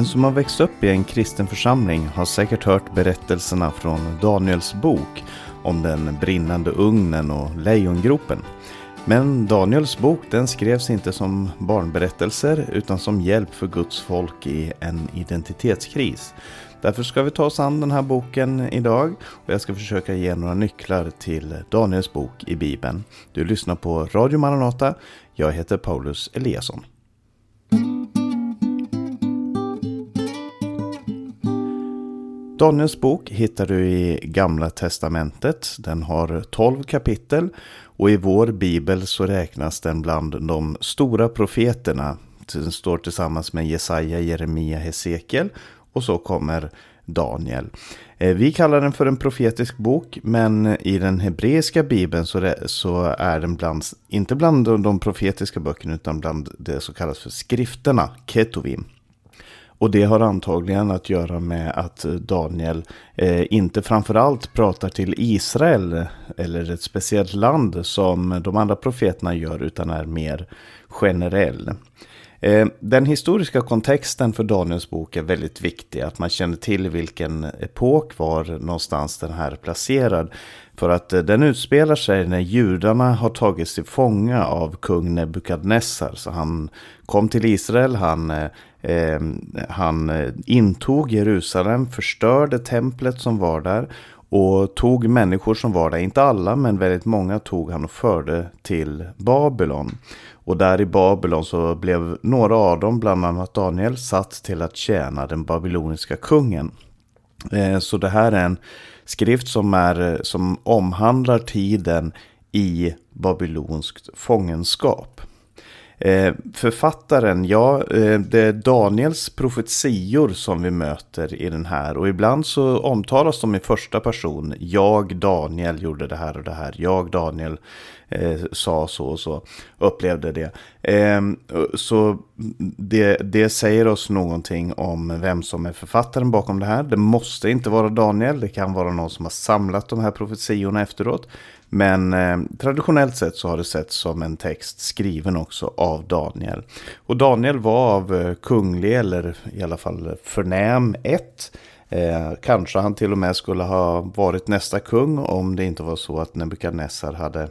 Den som har växt upp i en kristen församling har säkert hört berättelserna från Daniels bok om den brinnande ugnen och lejongropen. Men Daniels bok den skrevs inte som barnberättelser utan som hjälp för Guds folk i en identitetskris. Därför ska vi ta oss an den här boken idag och jag ska försöka ge några nycklar till Daniels bok i Bibeln. Du lyssnar på Radio Maranata. Jag heter Paulus Eliasson. Daniels bok hittar du i Gamla Testamentet. Den har 12 kapitel och i vår bibel så räknas den bland de stora profeterna. Den står tillsammans med Jesaja, Jeremia, Hesekiel och så kommer Daniel. Eh, vi kallar den för en profetisk bok, men i den hebreiska bibeln så, så är den bland, inte bland de profetiska böckerna utan bland det som kallas för skrifterna, ketuvim. Och det har antagligen att göra med att eh, Daniel eh, inte framförallt pratar till Israel eller ett speciellt land som de andra profeterna gör utan är mer generell. Eh, den historiska kontexten för Daniels bok är väldigt viktig. Att man känner till vilken epok var någonstans den här placerad. För att eh, den utspelar sig när judarna har tagits till fånga av kung Nebukadnessar. Så han kom till Israel, han, Ehm, eh, han intog Jerusalem, förstörde templet som var där. Och tog människor som var där, inte alla men väldigt många tog han och förde till Babylon. Och där i Babylon så blev några av dem, bland annat Daniel, satt till att tjäna den babyloniska kungen. Ehm, så det här är en skrift som, är, som omhandlar tiden i babylonskt fångenskap. Eh, författaren, ja, eh, det är Daniels profetior som vi möter i den här. Och ibland så omtalas de i första person. Jag, Daniel, gjorde det här och det här. Jag, Daniel, eh, sa så och så. Upplevde det. Ehm, så det, det säger oss någonting om vem som är författaren bakom det här. Det måste inte vara Daniel. Det kan vara någon som har samlat de här profetiorna efteråt. Men eh, traditionellt sett så har det setts som en text skriven också av Daniel. Och Daniel var av eh, kunglig eller i alla fall förnäm ett. Eh, kanske han till och med skulle ha varit nästa kung om det inte var så att Nebukadnessar hade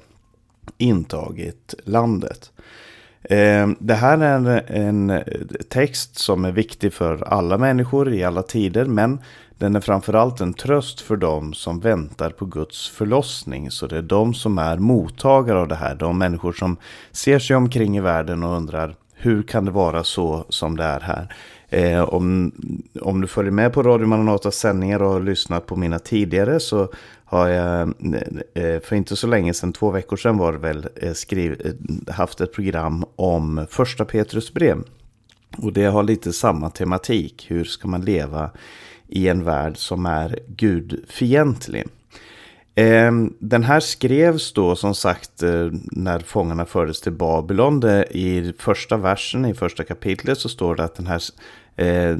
intagit landet. Eh, det här är en text som är viktig för alla människor i alla tider men den är framförallt en tröst för dem som väntar på Guds förlossning. Så det är de som är mottagare av det här. De människor som ser sig omkring i världen och undrar hur kan det vara så som det är här? Eh, om, om du följer med på Radio Maranatas sändningar och har lyssnat på mina tidigare så har jag eh, eh, för inte så länge sedan, två veckor sedan var det väl, eh, skriv, haft ett program om första Petrus brev. Och det har lite samma tematik. Hur ska man leva i en värld som är gudfientlig. Ehm, den här skrevs då som sagt eh, när fångarna fördes till Babylon. I första versen i första kapitlet så står det att den här eh,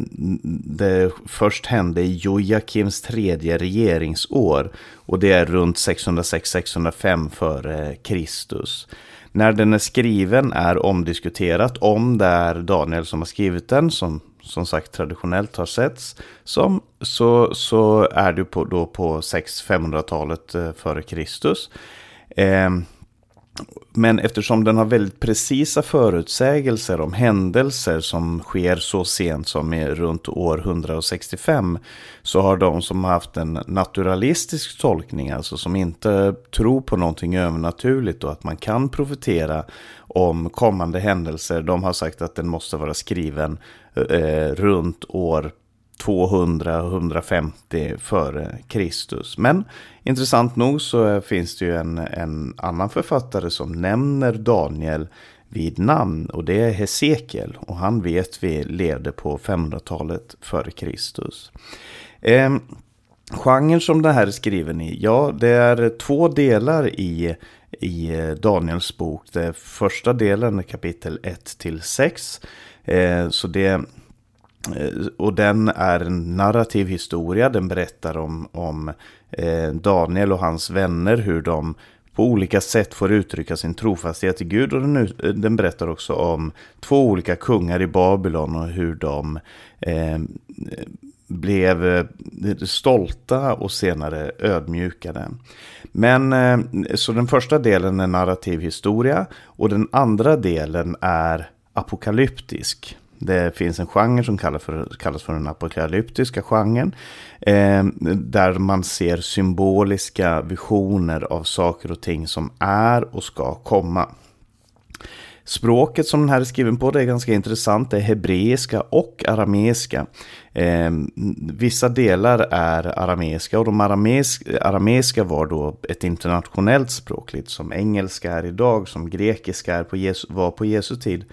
det först hände i Jojakims tredje regeringsår. Och det är runt 606-605 före Kristus. När den är skriven är omdiskuterat om det är Daniel som har skrivit den, som som sagt traditionellt har setts som, så, så är det på, då på 600-500-talet eh, före Kristus. Eh, men eftersom den har väldigt precisa förutsägelser om händelser som sker så sent som i runt år 165 så har de som har haft en naturalistisk tolkning, alltså som inte tror på någonting övernaturligt och att man kan profetera om kommande händelser, de har sagt att den måste vara skriven eh, runt år 200-150 före Kristus. Men intressant nog så eh, finns det ju en, en annan författare som nämner Daniel vid namn och det är Hesekiel och han vet vi levde på 500-talet före Kristus. Eh, genren som det här är skriven i, ja det är två delar i, i Daniels bok. Det första delen kapitel 1 till 6. Eh, så det eh, och den är en narrativ historia. Den berättar om, om eh, Daniel och hans vänner. Hur de på olika sätt får uttrycka sin trofasthet till Gud. Och den, den berättar också om två olika kungar i Babylon och hur de eh, blev stolta och senare ödmjukade. Men eh, så den första delen är narrativ historia och den andra delen är apokalyptisk. Det finns en genre som kallas för, kallas för den apokalyptiska genren. Eh, där man ser symboliska visioner av saker och ting som är och ska komma. Språket som den här är skriven på det är ganska intressant. Det är hebreiska och arameiska. Eh, vissa delar är arameiska och de arameiska, arameiska var då ett internationellt språk, lite som engelska är idag, som grekiska är på Jesu, var på Jesu tid.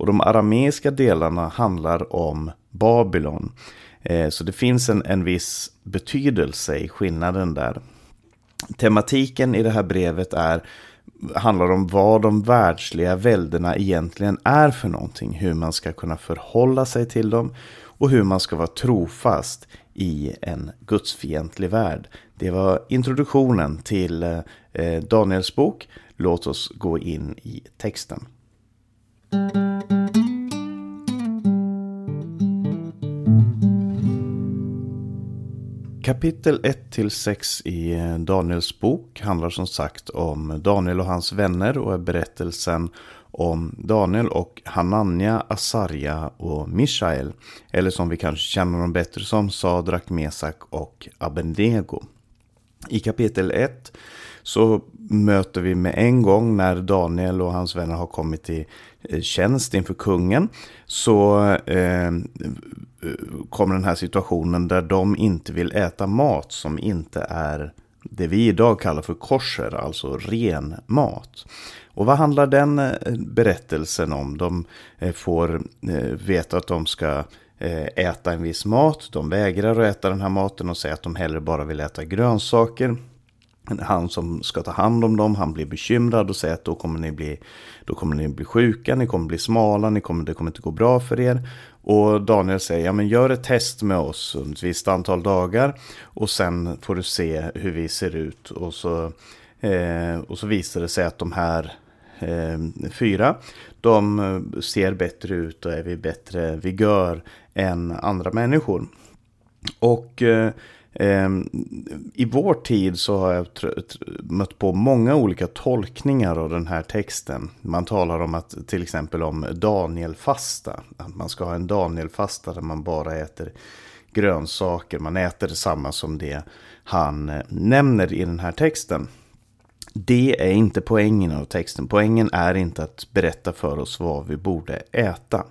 Och de arameiska delarna handlar om Babylon. Eh, så det finns en, en viss betydelse i skillnaden där. Tematiken i det här brevet är handlar om vad de världsliga väldena egentligen är för någonting. Hur man ska kunna förhålla sig till dem och hur man ska vara trofast i en gudsfientlig värld. Det var introduktionen till eh, Daniels bok. Låt oss gå in i texten. Kapitel 1-6 i eh, Daniels bok handlar som sagt om Daniel och hans vänner och är berättelsen om Daniel och Hanania, Asarja och Mishael. Eller som vi kanske känner dem bättre som Sadrak, Mesak och Abednego. I kapitel 1 så möter vi med en gång när Daniel och hans vänner har kommit i eh, tjänst inför kungen. Så eh, kommer den här situationen där de inte vill äta mat som inte är det vi idag kallar för korser, alltså ren mat. Och vad handlar den eh, berättelsen om? De eh, får veta att de ska äta en viss mat. De vägrar att äta den här maten och säger att de hellre bara vill äta grönsaker han som ska ta hand om dem, han blir bekymrad och säger att då kommer ni bli, då kommer ni bli sjuka, ni kommer bli smala, ni kommer, det kommer inte gå bra för er. Och Daniel säger, ja men gör ett test med oss under ett visst antal dagar och sen får du se hur vi ser ut. Och så, eh, och så visar det sig att de här eh, fyra, de ser bättre ut och är vid bättre vigör än andra människor. Och eh, Ehm, I vår tid så har jag mött på många olika tolkningar av den här texten. Man talar om att till exempel om Danielfasta. Att man ska ha en Danielfasta där man bara äter grönsaker. Man äter detsamma som det han eh, nämner i den här texten. Det är inte poängen av texten. Poängen är inte att berätta för oss vad vi borde äta.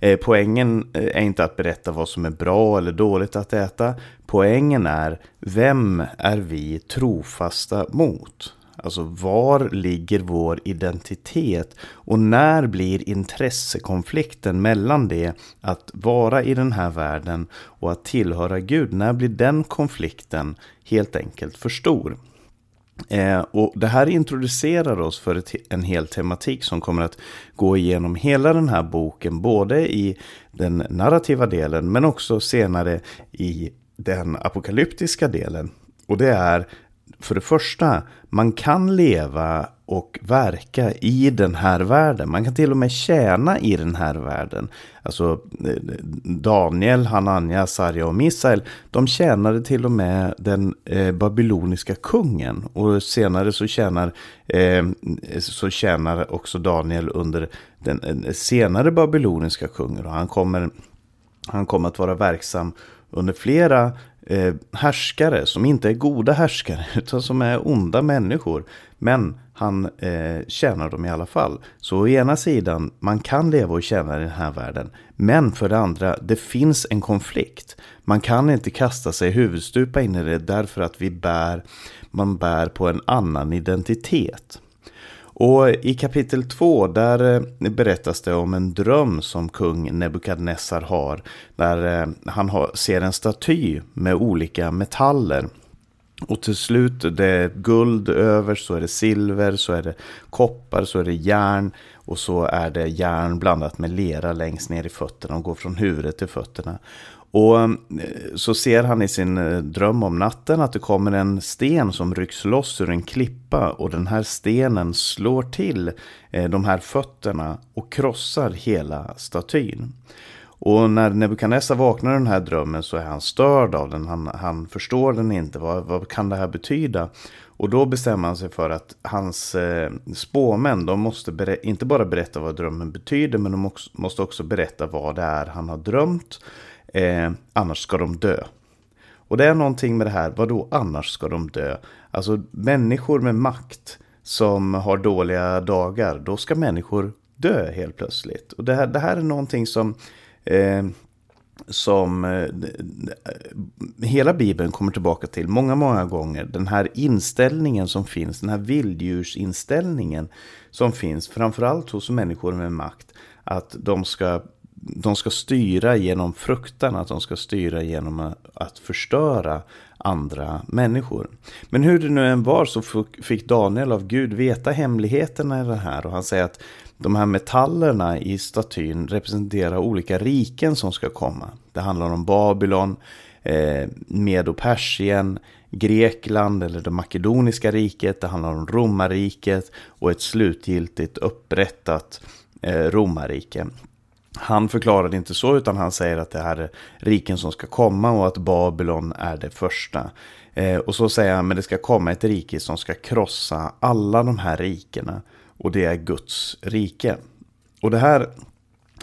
Eh, poängen eh, är inte att berätta vad som är bra eller dåligt att äta. Poängen är, vem är vi trofasta mot? Alltså var ligger vår identitet? Och när blir intressekonflikten mellan det att vara i den här världen och att tillhöra Gud? När blir den konflikten helt enkelt för stor? Eh, och det här introducerar oss för ett, en hel tematik som kommer att gå igenom hela den här boken, både i den narrativa delen men också senare i den apokalyptiska delen. Och det är för det första, man kan leva och verka i den här världen. Man kan till och med tjäna i den här världen. Alltså eh, Daniel, Hanania, Sarja och Misael, de tjänade till och med den eh, babyloniska kungen. Och senare så tjänar, eh, så tjänar också Daniel under den eh, senare babyloniska kungen. Och han kommer, han kommer att vara verksam under flera eh, härskare som inte är goda härskare utan som är onda människor. Men han eh, tjänar dem i alla fall. Så å ena sidan, man kan leva och tjäna i den här världen. Men för det andra, det finns en konflikt. Man kan inte kasta sig huvudstupa in i det därför att vi bär, man bär på en annan identitet. Och i kapitel 2 där eh, berättas det om en dröm som kung Nebukadnessar har. Där eh, han ser en staty med olika metaller. Och till slut, det är guld över, så är det silver, så är det koppar, så är det järn. Och så är det järn blandat med lera längst ner i fötterna och går från huvudet till fötterna. Och eh, så ser han i sin eh, dröm om natten att det kommer en sten som rycks loss ur en klippa. Och den här stenen slår till eh, de här fötterna och krossar hela statyn. Och när Nebukadnessar vaknar i den här drömmen så är han störd av den. Han, han förstår den inte. Vad, vad kan det här betyda? Och då bestämmer han sig för att hans eh, spåmän, de måste inte bara berätta vad drömmen betyder, men de också, måste också berätta vad det är han har drömt. Eh, annars ska de dö. Och det är någonting med det här, vad då annars ska de dö? Alltså människor med makt som har dåliga dagar, då ska människor dö helt plötsligt. Och det här, det här är någonting som eh, som eh, hela Bibeln kommer tillbaka till många, många gånger. Den här inställningen som finns, den här vilddjursinställningen som finns, framförallt hos människor med makt, att de ska, de ska styra genom fruktan, att de ska styra genom att förstöra andra människor. Men hur det nu än var så fick Daniel av Gud veta hemligheterna i det här och han säger att de här metallerna i statyn representerar olika riken som ska komma. Det handlar om Babylon, eh, Medo-Persien, Grekland eller det makedoniska riket. Det handlar om romarriket och ett slutgiltigt upprättat eh, romarrike. Han förklarar det inte så utan han säger att det här är riken som ska komma och att Babylon är det första. Eh, och så säger han, men det ska komma ett rike som ska krossa alla de här rikena. Och det är Guds rike. Och det här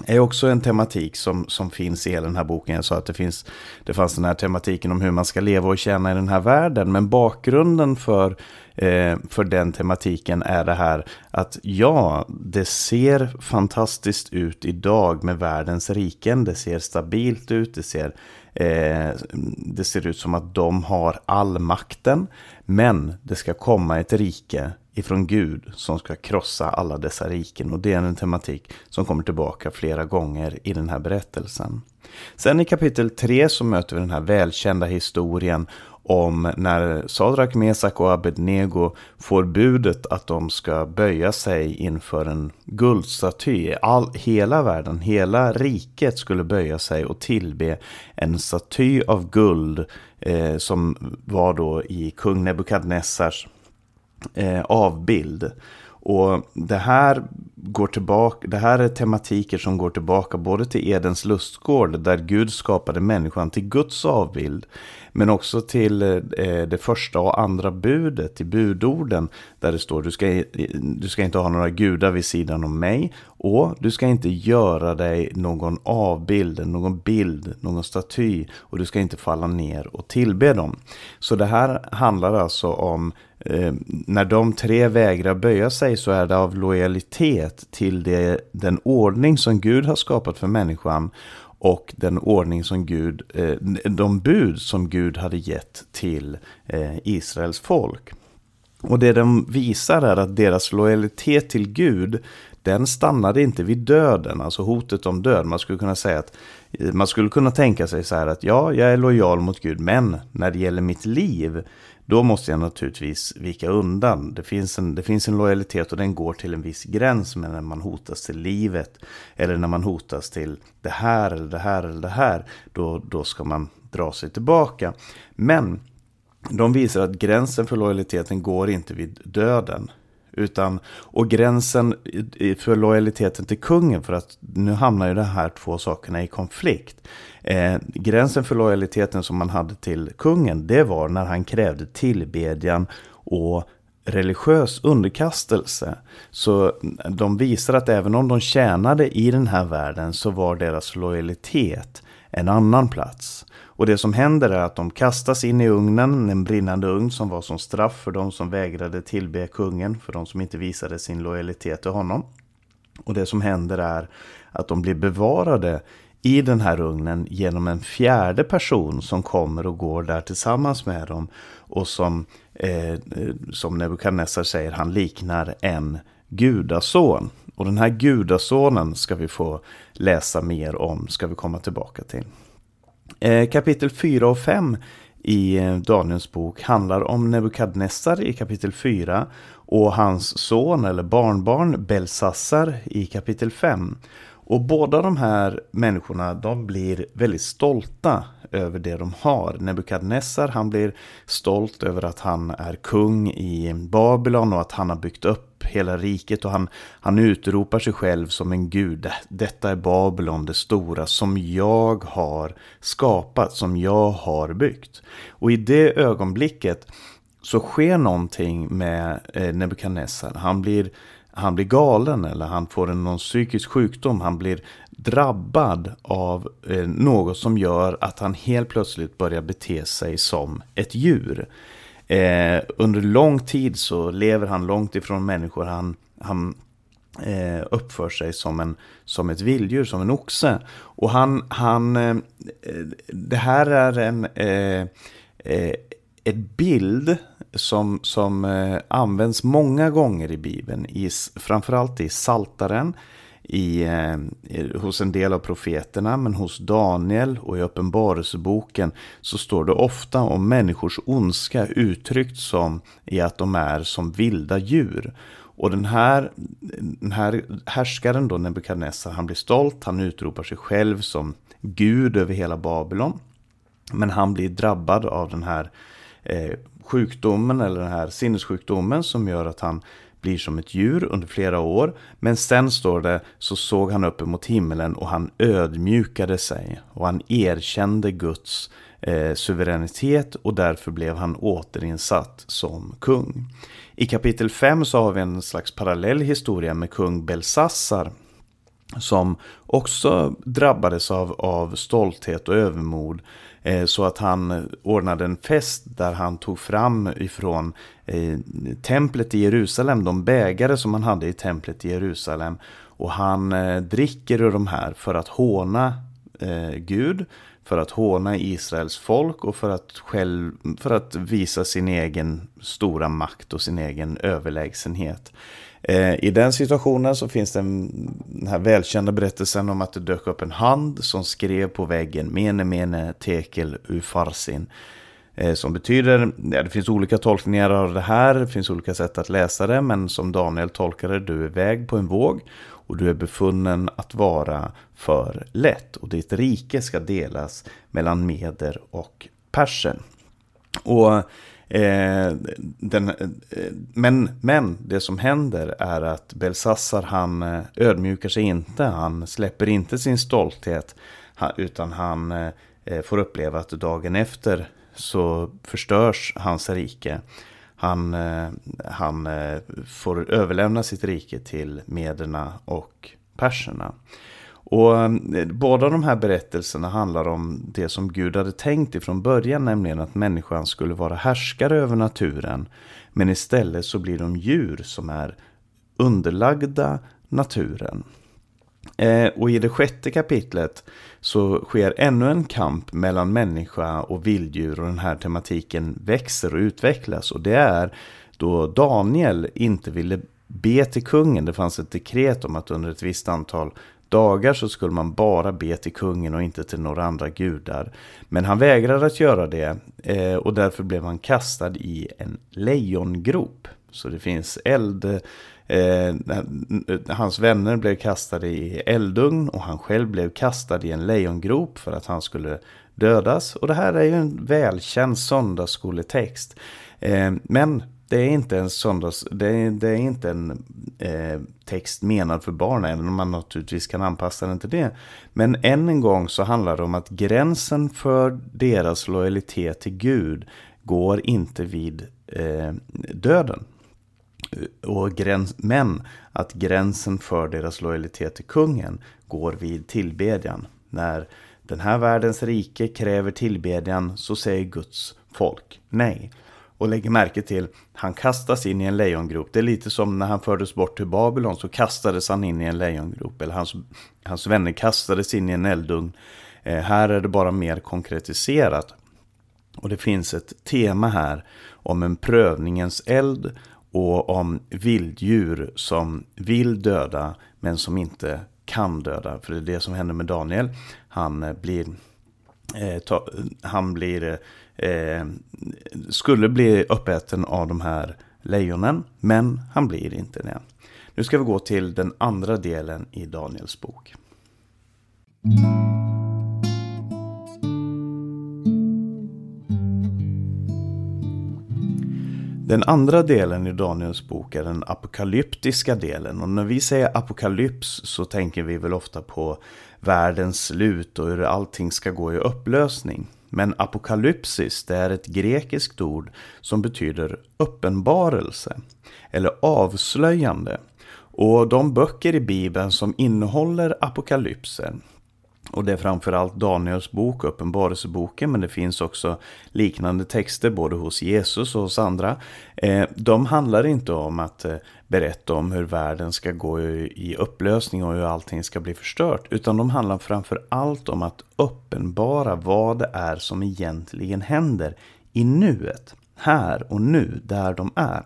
är också en tematik som, som finns i den här boken. Jag sa att det, finns, det fanns den här tematiken om hur man ska leva och tjäna i den här världen. Men bakgrunden för, eh, för den tematiken är det här att ja, det ser fantastiskt ut idag med världens riken. Det ser stabilt ut, det ser, eh, det ser ut som att de har all makten. Men det ska komma ett rike ifrån Gud som ska krossa alla dessa riken. Och det är en tematik som kommer tillbaka flera gånger i den här berättelsen. Sen i kapitel 3 så möter vi den här välkända historien om när Sadrak, Mesak och Abednego får budet att de ska böja sig inför en guldstaty. All, hela världen, hela riket skulle böja sig och tillbe en staty av guld eh, som var då i kung Nebukadnessars eh, avbild. Och det här, går tillbaka, det här är tematiker som går tillbaka både till Edens lustgård där Gud skapade människan till Guds avbild. Men också till eh, det första och andra budet i budorden. Där det står du ska, du ska inte ha några gudar vid sidan om mig. Och du ska inte göra dig någon avbild, någon bild, någon staty. Och du ska inte falla ner och tillbe dem. Så det här handlar alltså om Eh, när de tre vägrar böja sig så är det av lojalitet till det, den ordning som Gud har skapat för människan och den ordning som Gud, eh, de bud som Gud hade gett till eh, Israels folk. Och det de visar är att deras lojalitet till Gud, den stannade inte vid döden, alltså hotet om död. Man skulle kunna säga att man skulle kunna tänka sig så här att ja, jag är lojal mot Gud, men när det gäller mitt liv, då måste jag naturligtvis vika undan. Det finns, en, det finns en lojalitet och den går till en viss gräns. Men när man hotas till livet eller när man hotas till det här eller det här eller det här. Då, då ska man dra sig tillbaka. Men de visar att gränsen för lojaliteten går inte vid döden. Utan, och gränsen för lojaliteten till kungen, för att nu hamnar ju de här två sakerna i konflikt. Eh, gränsen för lojaliteten som man hade till kungen, det var när han krävde tillbedjan och religiös underkastelse. Så de visar att även om de tjänade i den här världen så var deras lojalitet en annan plats. Och det som händer är att de kastas in i ugnen, en brinnande ugn som var som straff för de som vägrade tillbe kungen, för de som inte visade sin lojalitet till honom. Och det som händer är att de blir bevarade i den här ugnen genom en fjärde person som kommer och går där tillsammans med dem. Och som, eh, som Nebukadnessar säger, han liknar en gudason. Och den här gudasonen ska vi få läsa mer om, ska vi komma tillbaka till. Eh, kapitel 4 och 5 i eh, Daniels bok handlar om Nebukadnessar i kapitel 4 och hans son eller barnbarn Belsassar i kapitel 5. Och båda de här människorna de blir väldigt stolta över det de har. Nebukadnessar han blir stolt över att han är kung i Babylon och att han har byggt upp hela riket och han, han utropar sig själv som en gud. Detta är Babylon det stora som jag har skapat, som jag har byggt. Och i det ögonblicket så sker någonting med eh, Nebukadnessar. Han blir, han blir galen eller han får en någon psykisk sjukdom. Han blir drabbad av eh, något som gör att han helt plötsligt börjar bete sig som ett djur. Eh, under lång tid så lever han långt ifrån människor. Han, han eh, uppför sig som, en, som ett vilddjur, som en oxe. Och han, han eh, det här är en eh, eh, ett bild som, som eh, används många gånger i Bibeln, i, framförallt i Saltaren i, eh, hos en del av profeterna, men hos Daniel och i Uppenbarelseboken så står det ofta om människors ondska uttryckt som i att de är som vilda djur. Och den här, den här härskaren då, Nebukadnessar, han blir stolt, han utropar sig själv som gud över hela Babylon. Men han blir drabbad av den här eh, sjukdomen eller den här sinnessjukdomen som gör att han blir som ett djur under flera år. Men sen står det, så såg han upp emot himlen och han ödmjukade sig. Och han erkände Guds eh, suveränitet och därför blev han återinsatt som kung. I kapitel 5 så har vi en slags parallell historia med kung Belsassar som också drabbades av, av stolthet och övermod. Eh, så att han ordnade en fest där han tog fram ifrån eh, templet i Jerusalem, de bägare som han hade i templet i Jerusalem. Och han eh, dricker ur de här för att håna Gud, för att håna Israels folk och för att, själv, för att visa sin egen stora makt och sin egen överlägsenhet. Eh, I den situationen så finns det den här välkända berättelsen om att det dök upp en hand som skrev på väggen Mene mene tekel ufarsin. Eh, som betyder, ja, det finns olika tolkningar av det här, det finns olika sätt att läsa det, men som Daniel tolkar det, du är väg på en våg och du är befunnen att vara för lätt. Och ditt rike ska delas mellan meder och Persen. Och Eh, den, eh, men, men det som händer är att Belsassar han eh, ödmjukar sig inte. Han släpper inte sin stolthet. Utan han eh, eh, får uppleva att dagen efter så förstörs hans rike. Han, eh, han eh, får överlämna sitt rike till mederna och perserna. Och eh, båda de här berättelserna handlar om det som Gud hade tänkt ifrån början, nämligen att människan skulle vara härskare över naturen. Men istället så blir de djur som är underlagda naturen. Eh, och i det sjätte kapitlet så sker ännu en kamp mellan människa och vilddjur och den här tematiken växer och utvecklas. Och det är då Daniel inte ville be till kungen. Det fanns ett dekret om att under ett visst antal dagar så skulle man bara be till kungen och inte till några andra gudar. Men han vägrade att göra det eh, och därför blev han kastad i en lejongrop. Så det finns eld. Eh, hans vänner blev kastade i eldugn och han själv blev kastad i en lejongrop för att han skulle dödas. Och det här är ju en välkänd söndagsskoletext. Eh, men det är inte en söndags, det är, det är inte en eh, text menad för barn, även om man naturligtvis kan anpassa den till det. Men än en gång så handlar det om att gränsen för deras lojalitet till Gud går inte vid eh, döden. Och gräns, men att gränsen för deras lojalitet till kungen går vid tillbedjan. När den här världens rike kräver tillbedjan så säger Guds folk nej. Och lägger märke till, han kastas in i en lejongrop. Det är lite som när han fördes bort till Babylon så kastades han in i en lejongrop. Eller hans, hans vänner kastades in i en eldugn. Eh, här är det bara mer konkretiserat. Och det finns ett tema här om en prövningens eld och om vilddjur som vill döda men som inte kan döda. För det är det som händer med Daniel. Han eh, blir eh, ta, han blir, eh, eh, skulle bli uppäten av de här lejonen, men han blir inte det. Nu ska vi gå till den andra delen i Daniels bok. Den andra delen i Daniels bok är den apokalyptiska delen. Och när vi säger apokalyps så tänker vi väl ofta på världens slut och hur allting ska gå i upplösning. Men apokalypsis det är ett grekiskt ord som betyder uppenbarelse eller avslöjande. Och de böcker i Bibeln som innehåller apokalypsen och det är framförallt Daniels bok, Uppenbarelseboken, men det finns också liknande texter både hos Jesus och hos andra. Eh, de handlar inte om att eh, berätta om hur världen ska gå i upplösning och hur allting ska bli förstört, utan de handlar framförallt om att uppenbara vad det är som egentligen händer i nuet, här och nu, där de är.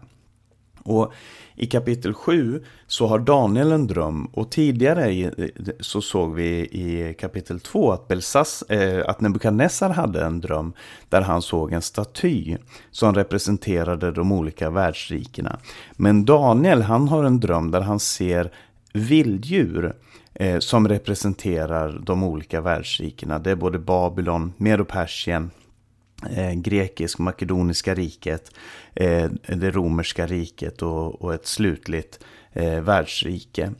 Och i kapitel 7 så har Daniel en dröm och tidigare så såg vi i kapitel 2 att, Belsas, eh, att Nebukadnessar hade en dröm där han såg en staty som representerade de olika världsrikena. Men Daniel han har en dröm där han ser vilddjur eh, som representerar de olika världsrikena. Det är både Babylon, Medo-Persien, eh, grekisk-makedoniska riket, eh, det romerska riket och, och ett slutligt eh, världsrike.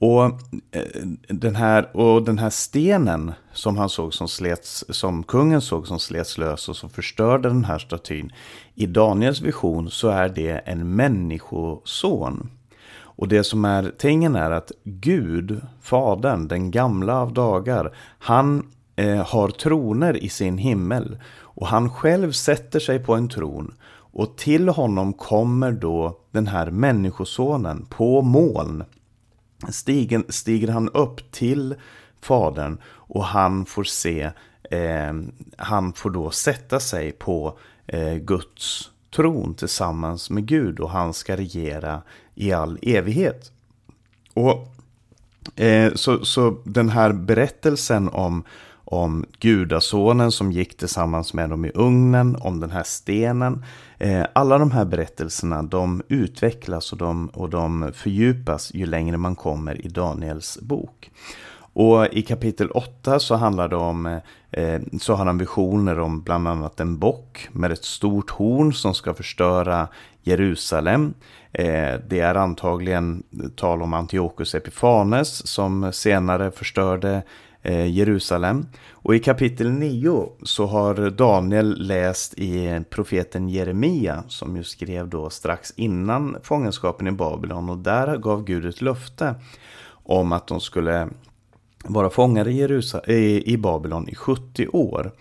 Och, eh, den här, och den här stenen som han såg som slets, som kungen såg som slets lös och som förstörde den här statyn. I Daniels vision så är det en människoson. Och det som är tingen är att Gud, Fadern, den gamla av dagar, han eh, har troner i sin himmel. Och han själv sätter sig på en tron. Och till honom kommer då den här människosonen på moln. Stigen, stiger han upp till Fadern och han får se, eh, han får då sätta sig på eh, Guds tron tillsammans med Gud och han ska regera i all evighet. Och eh, så, så den här berättelsen om om gudasonen som gick tillsammans med dem i ugnen, om den här stenen. Eh, alla de här berättelserna de utvecklas och de, och de fördjupas ju längre man kommer i Daniels bok. Och i kapitel 8 så handlar det om, eh, så har han visioner om bland annat en bock med ett stort horn som ska förstöra Jerusalem. Eh, det är antagligen tal om Antiochus Epifanes som senare förstörde Eh, Jerusalem. Och i kapitel 9 så har Daniel läst i profeten Jeremia som ju skrev då strax innan fångenskapen i Babylon och där gav Gud ett löfte om att de skulle vara fångade i, Jerusal i Babylon i 70 år.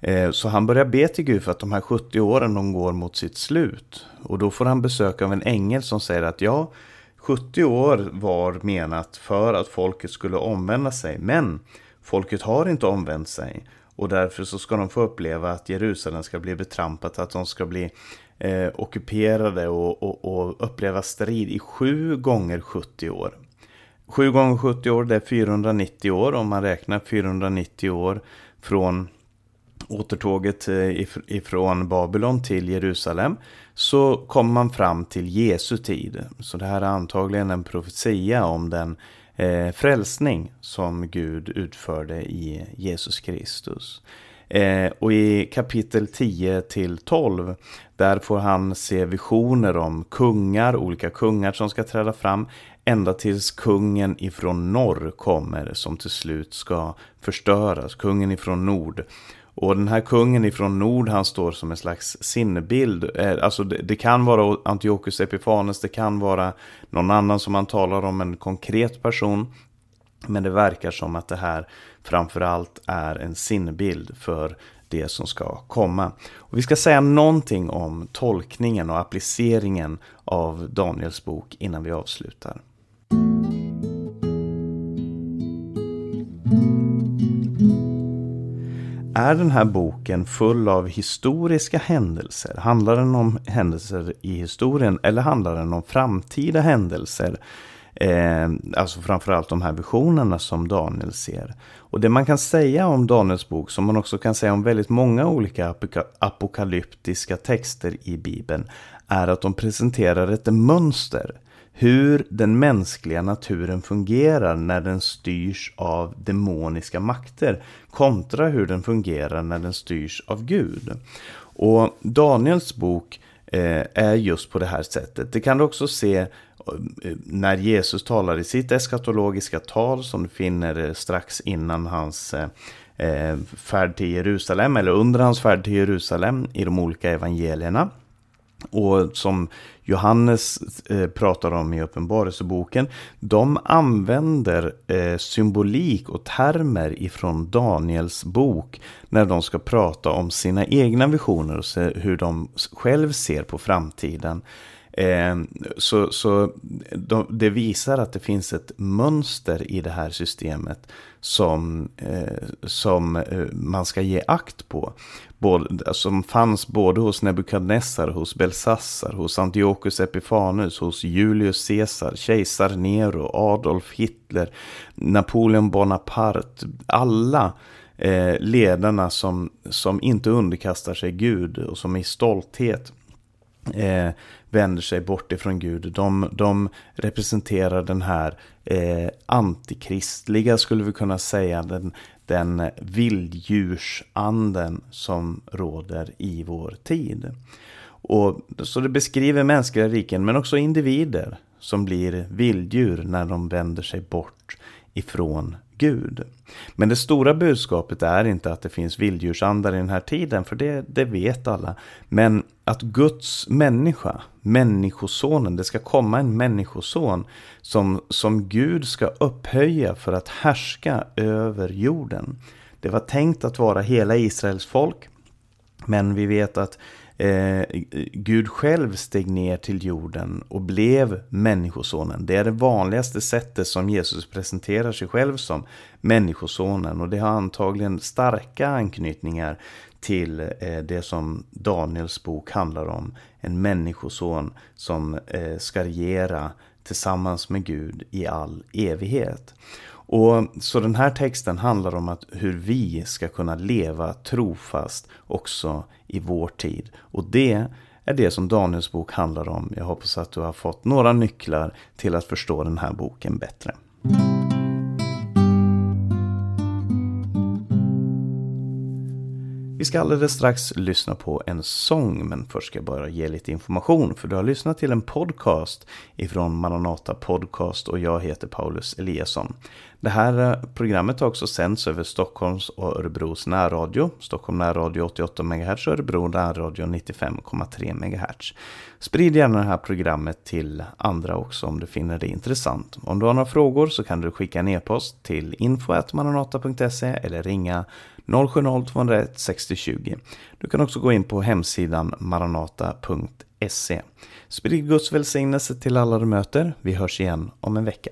Eh, så han börjar be till Gud för att de här 70 åren de går mot sitt slut. Och då får han besök av en ängel som säger att ja, 70 år var menat för att folket skulle omvända sig. Men Folket har inte omvänt sig och därför så ska de få uppleva att Jerusalem ska bli betrampat, att de ska bli eh, ockuperade och, och, och, uppleva strid i sju gånger 70 år. Sju gånger 70 år, det är 490 år om man räknar 490 år från återtåget eh, ifrån Babylon till Jerusalem så kommer man fram till Jesu tid. Så det här är antagligen en profetia om den eh, frälsning som Gud utförde i Jesus Kristus. Eh, och i kapitel 10 till 12 där får han se visioner om kungar, olika kungar som ska träda fram ända tills kungen ifrån norr kommer som till slut ska förstöras, kungen ifrån nord. Och den här kungen ifrån nord, han står som en slags sinnebild. Eh, alltså det, det, kan vara Antiochus Epifanes, det kan vara någon annan som man talar om, en konkret person. Men det verkar som att det här framförallt är en sinnebild för det som ska komma. Och vi ska säga någonting om tolkningen och appliceringen av Daniels bok innan vi avslutar. Är den här boken full av historiska händelser? Handlar den om händelser i historien eller handlar den om framtida händelser? Eh, alltså framförallt de här visionerna som Daniel ser. Och det man kan säga om Daniels bok, som man också kan säga om väldigt många olika apokalyptiska texter i Bibeln, är att de presenterar ett mönster. Hur den mänskliga naturen fungerar när den styrs av demoniska makter kontra hur den fungerar när den styrs av Gud. Och Daniels bok eh, är just på det här sättet. Det kan du också se eh, när Jesus talar i sitt eskatologiska tal som du finner eh, strax innan hans färd till Jerusalem eller under hans färd till Jerusalem i de olika evangelierna. Och som Johannes eh, pratar om i Uppenbarelseboken. De använder eh, symbolik och termer ifrån Daniels bok. När de ska prata om sina egna visioner och se hur de själv ser på framtiden. Eh, så så de, det visar att det finns ett mönster i det här systemet som, eh, som eh, man ska ge akt på. Både, som fanns både hos Nebukadnessar, hos Belsassar, hos Antiochus Epifanus, hos Julius Caesar, kejsar Nero, Adolf Hitler, Napoleon Bonaparte. Alla eh, ledarna som, som inte underkastar sig Gud och som i stolthet eh, vänder sig bort ifrån Gud. De, de representerar den här eh, antikristliga, skulle vi kunna säga, den, den vilddjursanden som råder i vår tid. Och, så det beskriver mänskliga riken, men också individer som blir vilddjur när de vänder sig bort ifrån Gud. Men det stora budskapet är inte att det finns vilddjursandar i den här tiden, för det, det vet alla. Men att Guds människa, människosonen, det ska komma en människoson som, som Gud ska upphöja för att härska över jorden. Det var tänkt att vara hela Israels folk, men vi vet att eh, Gud själv steg ner till jorden och blev människosonen. Det är det vanligaste sättet som Jesus presenterar sig själv som människosonen och det har antagligen starka anknytningar till eh, det som Daniels bok handlar om. En människoson som eh, ska regera tillsammans med Gud i all evighet. Och Så den här texten handlar om att hur vi ska kunna leva trofast också i vår tid. Och det är det som Daniels bok handlar om. Jag hoppas att du har fått några nycklar till att förstå den här boken bättre. Vi ska alldeles strax lyssna på en sång, men först ska jag bara ge lite information. För du har lyssnat till en podcast ifrån Maranata Podcast och jag heter Paulus Eliasson. Det här eh, programmet har också sänds över Stockholms och Örebros närradio. Stockholm närradio 88 MHz och Örebro närradio 95,3 MHz. Sprid gärna det här programmet till andra också om du finner det intressant. Om du har några frågor så kan du skicka en e-post till info.maranata.se eller ringa 070-201 60 20. Du kan också gå in på hemsidan maranata.se. Sprid Guds välsignelse till alla du möter. Vi hörs igen om en vecka.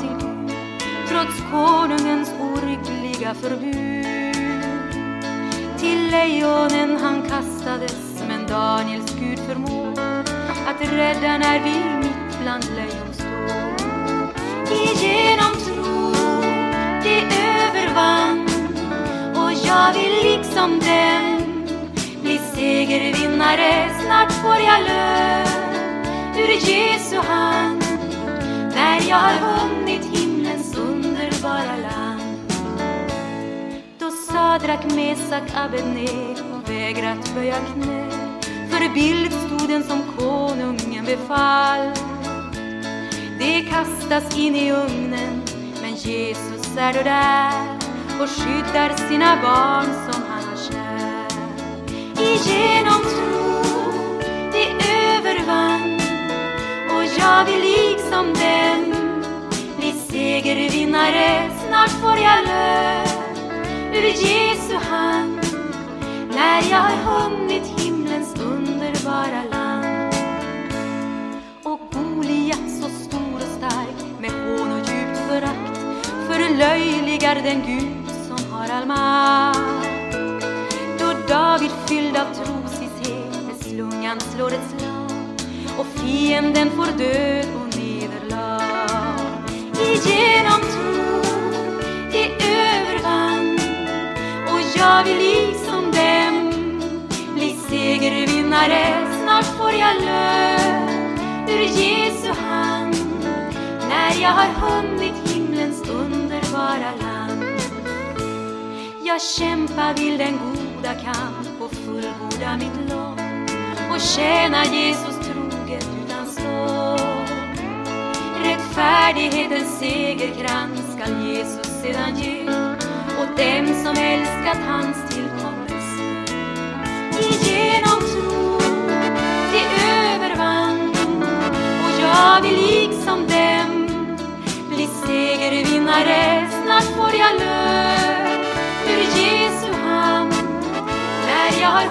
till trots konungens oryggliga förbud. Till lejonen han kastades, men Daniels Gud förmår att rädda när vi mitt bland lejon står. Igenom tro det övervann och jag vill liksom den bli segervinnare. Snart får jag lön ur Jesu hand jag har vunnit himlens underbara land. Då Sadrak, Mesak, Abednego vägrat böja knä för bildstoden som konungen befall. Det kastas in i ugnen, men Jesus är då där och skyddar sina barn som han har kär. Igenom tro ska jag vill liksom dem bli segervinnare, snart får jag lön ur Jesu hand när jag har hunnit himlens underbara land. Och Goliat så stor och stark med hån och djupt förakt förlöjligar den Gud som har all makt. Då David fylld av trosvisshet med slungan slår ett slag och fienden får död och nederlag. Igenom tro det övervann och jag vill liksom dem bli segervinnare. Snart får jag lön ur Jesu hand när jag har hunnit himlens underbara land. Jag kämpa vill den goda kamp och fullborda mitt lopp och tjäna Jesus Rättfärdighetens segerkrans skall Jesus sedan ge åt dem som älskat hans tillkommelse. Igenom tro det övervann och jag vill liksom dem bli segervinnare. Snart får jag lön ur Jesu hand när jag har